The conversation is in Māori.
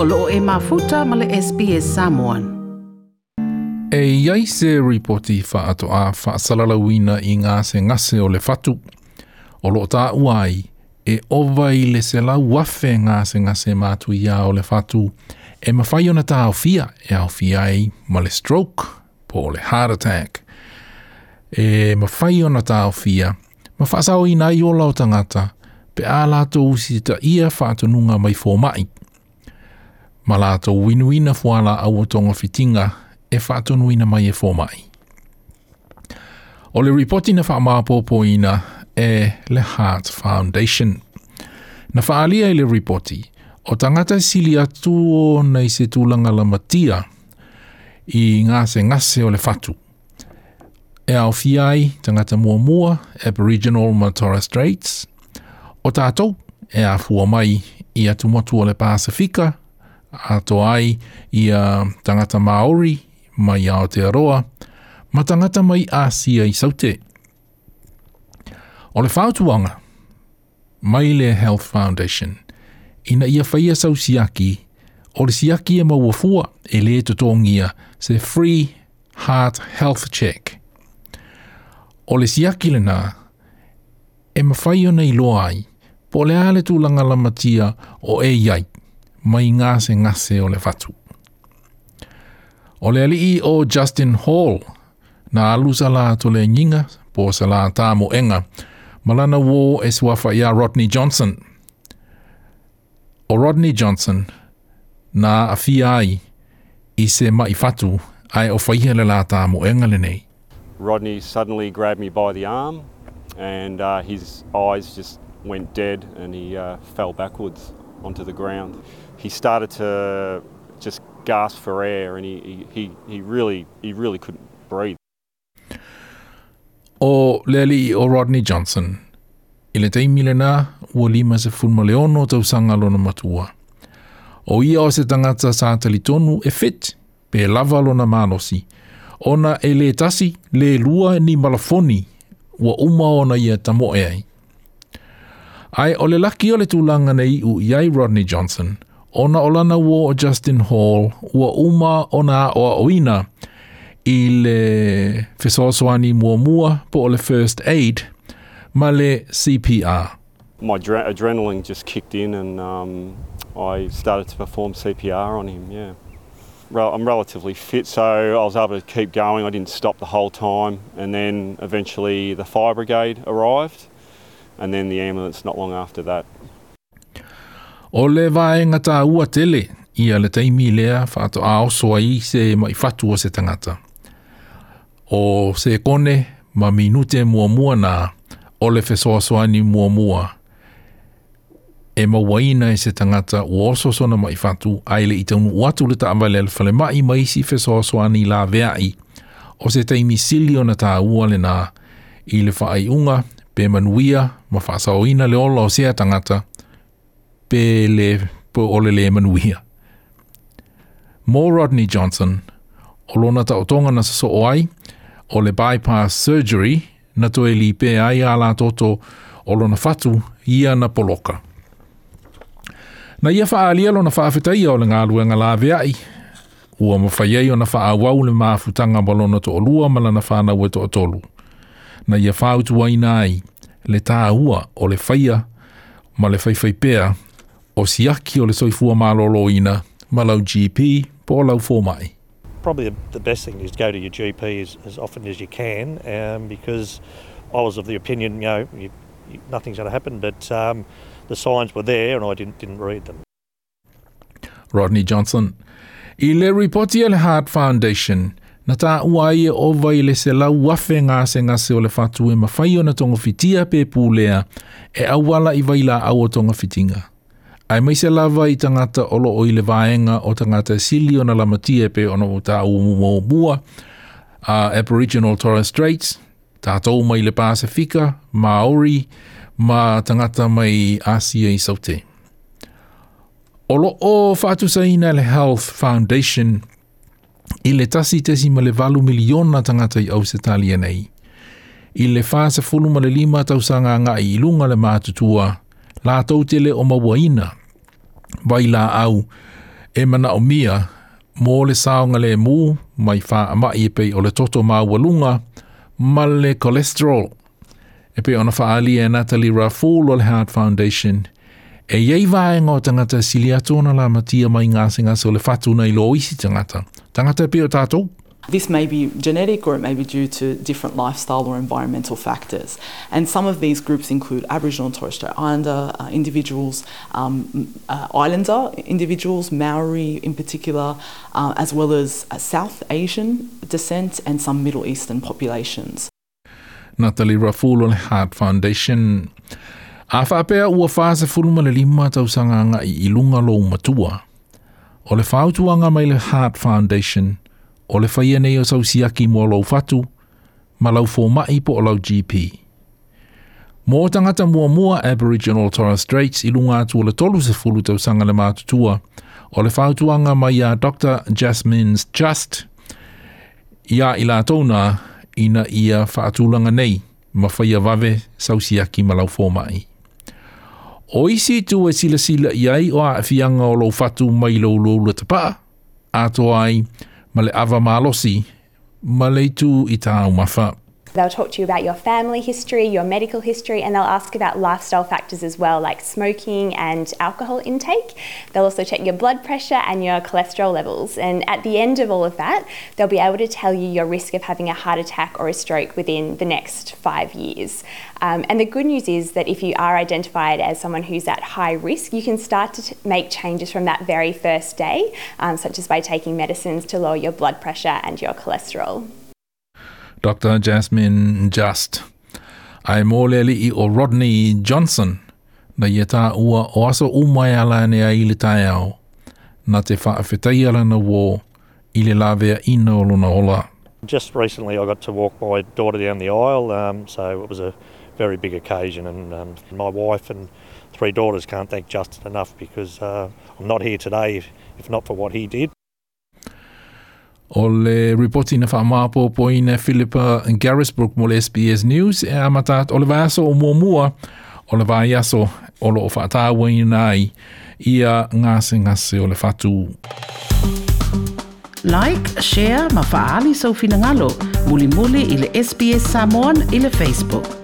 o loo e mafuta male le SPS Samoan. E iai se ripoti whaato a whaasalala wina i ngā se ngase o le fatu. O lo tā uai, e ovai le se lau wafe ngā se ngase mātu ia o le fatu, e mawhai ona tā au fia, e au fia ai ma stroke, po le heart attack. E mawhai ona tā au fia, ma whaasau i nai o lau tangata, pe ā lātou si ta ia whaatununga mai fōmai ma lātou winuina fuala a wotonga fitinga e whātunuina mai e fōmai. O le ripoti na wha ina e le Heart Foundation. Na whaalia i le ripoti, o tangata sili atu nei se tūlanga la matia i ngāse ngāse o le fatu. E au fiai, tangata mua mua, Aboriginal Matara Straits, o tātou e a fua i atu motu o le Pasifika, ato ai i a tangata Māori mai Aotearoa, ma tangata mai Āsia i saute. O le whātuanga, mai le Health Foundation, ina ia whaia sau siaki, o le siaki e maua fua e le tutongia se Free Heart Health Check. E o le siaki le nā, e mawhaio nei loai, po le ale tūlanga lamatia o e iai mai ngā se ngase o le fatu. O le alii o Justin Hall, na alu sa la to le nginga, po sa la tā mo enga, malana wō e suafa ia Rodney Johnson. O Rodney Johnson, na a fi ai, i se mai fatu, ai o whaihe le la tā mo enga le nei. Rodney suddenly grabbed me by the arm, and uh, his eyes just went dead, and he uh, fell backwards onto the ground. He started to just gasp for air and he, he, he really he really couldn't breathe. O Lely o Rodney Johnson. I le teimi le nā, ua lima se funma le tau sanga lona matua. O ia o se tangata sa atali tonu e fit, pe lava lona mānosi. Ona e le tasi, le lua ni malafoni, ua uma ona ia tamo e ai. Ai o le laki o le tūlanga nei u iai Rodney Johnson, ona olana wō o Justin Hall, ua uma ona o a oina i le whesoasoani mua mua po o le first aid ma le CPR. My adrenaline just kicked in and um, I started to perform CPR on him, yeah. I'm relatively fit, so I was able to keep going. I didn't stop the whole time, and then eventually the fire brigade arrived and then the ambulance not long after that. O le vaenga tā ua tele ia le taimi lea whaato a oso ai se mai whatu o se tangata. O se kone ma minute mua mua nā o le fesoasoani mua mua e mawaina e se tangata o oso mai whatu ai le i taunu uatu le taawale le whale mai mai si fesoasoani la veai o se taimi sili o na tā ua le nā i le whaai unga pe manuia ma whasaoina le ola o sea tangata pe le po ole le manuia. Mo Rodney Johnson o lona tau tonga na soso o ai o le bypass surgery na to e li pe ai a toto o lona fatu ia na poloka. Na ia faa alia lona faa fitai o le ngā luenga la veai ua mawhaiei o na faa wau le maafutanga ma lona to olua ma lana whanau e to atolu. na ia whautu aina ai le tāua o le whaia ma le whaiwhai pēa o siaki o le soifua maloloina ma lau GP po lau fōmai. Probably the best thing is go to your GP as, as often as you can um, because I was of the opinion, you know, you, you, nothing's going to happen, but um, the signs were there and I didn't, didn't read them. Rodney Johnson. I le ripoti e Heart Foundation – Na tā ua i o vai le se lau wafe ngā se ngā se o le fatu e mawhai o na tonga fitia pe pūlea e awala i vai la au o tonga fitinga. Ai mai se lava i tangata olo o i le vaenga o tangata sili o na lamatia pe ono o tā umumo mua a uh, Aboriginal Torres Straits, tā tau mai le Pasifika, Maori, ma tangata mai Asia i Saute. o lo sa ina le Health Foundation – i le tasi tesi ma le valu miliona tangata i au se talia e nei. I le fāsa fulu ma le lima tau sanga ngā i ilunga le mātutua, la tau te le o mawaina, vai la au, e mana o mia, mō le saonga le mū, mai fā ama i e pei o le toto māua lunga, ma le cholesterol. E pei ona whaali e Natalie Raffool o le Heart Foundation, e iei vāenga o tangata siliatona la matia mai ngāsengas o le fatuna i lo loisi tangata. This may be genetic or it may be due to different lifestyle or environmental factors. And some of these groups include Aboriginal and Torres Strait Islander uh, individuals, um, uh, Islander individuals, Maori in particular, uh, as well as uh, South Asian descent and some Middle Eastern populations. Natalie Raful Heart Foundation. Afapea ua fasa fuluma lima tausanga i ilunga lo matua. o le whautuanga mai le Heart Foundation, o le whaia nei o sausiaki mō lau fatu, ma lau fō mai po o GP. Mō tangata mua mua Aboriginal Torres Strait i lunga atua le tolu se fulu tau sanga le mātutua, o le whautuanga mai a Dr. Jasmine's Just, ia i la tōna ina ia whaatulanga nei, ma whaia vave sausiaki ma lau fō mai o isi tu e sila sila i ai o a fianga o lau fatu mai lau lau le tapa, a to ai ma ava malosi, male tu i tāu mawha. They'll talk to you about your family history, your medical history, and they'll ask about lifestyle factors as well, like smoking and alcohol intake. They'll also check your blood pressure and your cholesterol levels. And at the end of all of that, they'll be able to tell you your risk of having a heart attack or a stroke within the next five years. Um, and the good news is that if you are identified as someone who's at high risk, you can start to t- make changes from that very first day, um, such as by taking medicines to lower your blood pressure and your cholesterol. Dr. Jasmine Just. Ai mōleli i o Rodney Johnson, na ia tā ua o aso umai ala ne a ili tai au, na te whaafetai ala na wō, ili lawea ina o luna ola. Just recently I got to walk my daughter down the aisle, um, so it was a very big occasion and um, my wife and three daughters can't thank Justin enough because uh, I'm not here today if not for what he did. O le reporti na wha maapo po ina Philippa Garrisbrook mo le SBS News e amatat o le vaiaso o mua mua o le vaiaso o lo o whaatawa inai ia ngase ngase o le fatu. Like, share, ma faali sau finangalo. Muli muli ile SBS Samoan ile Facebook.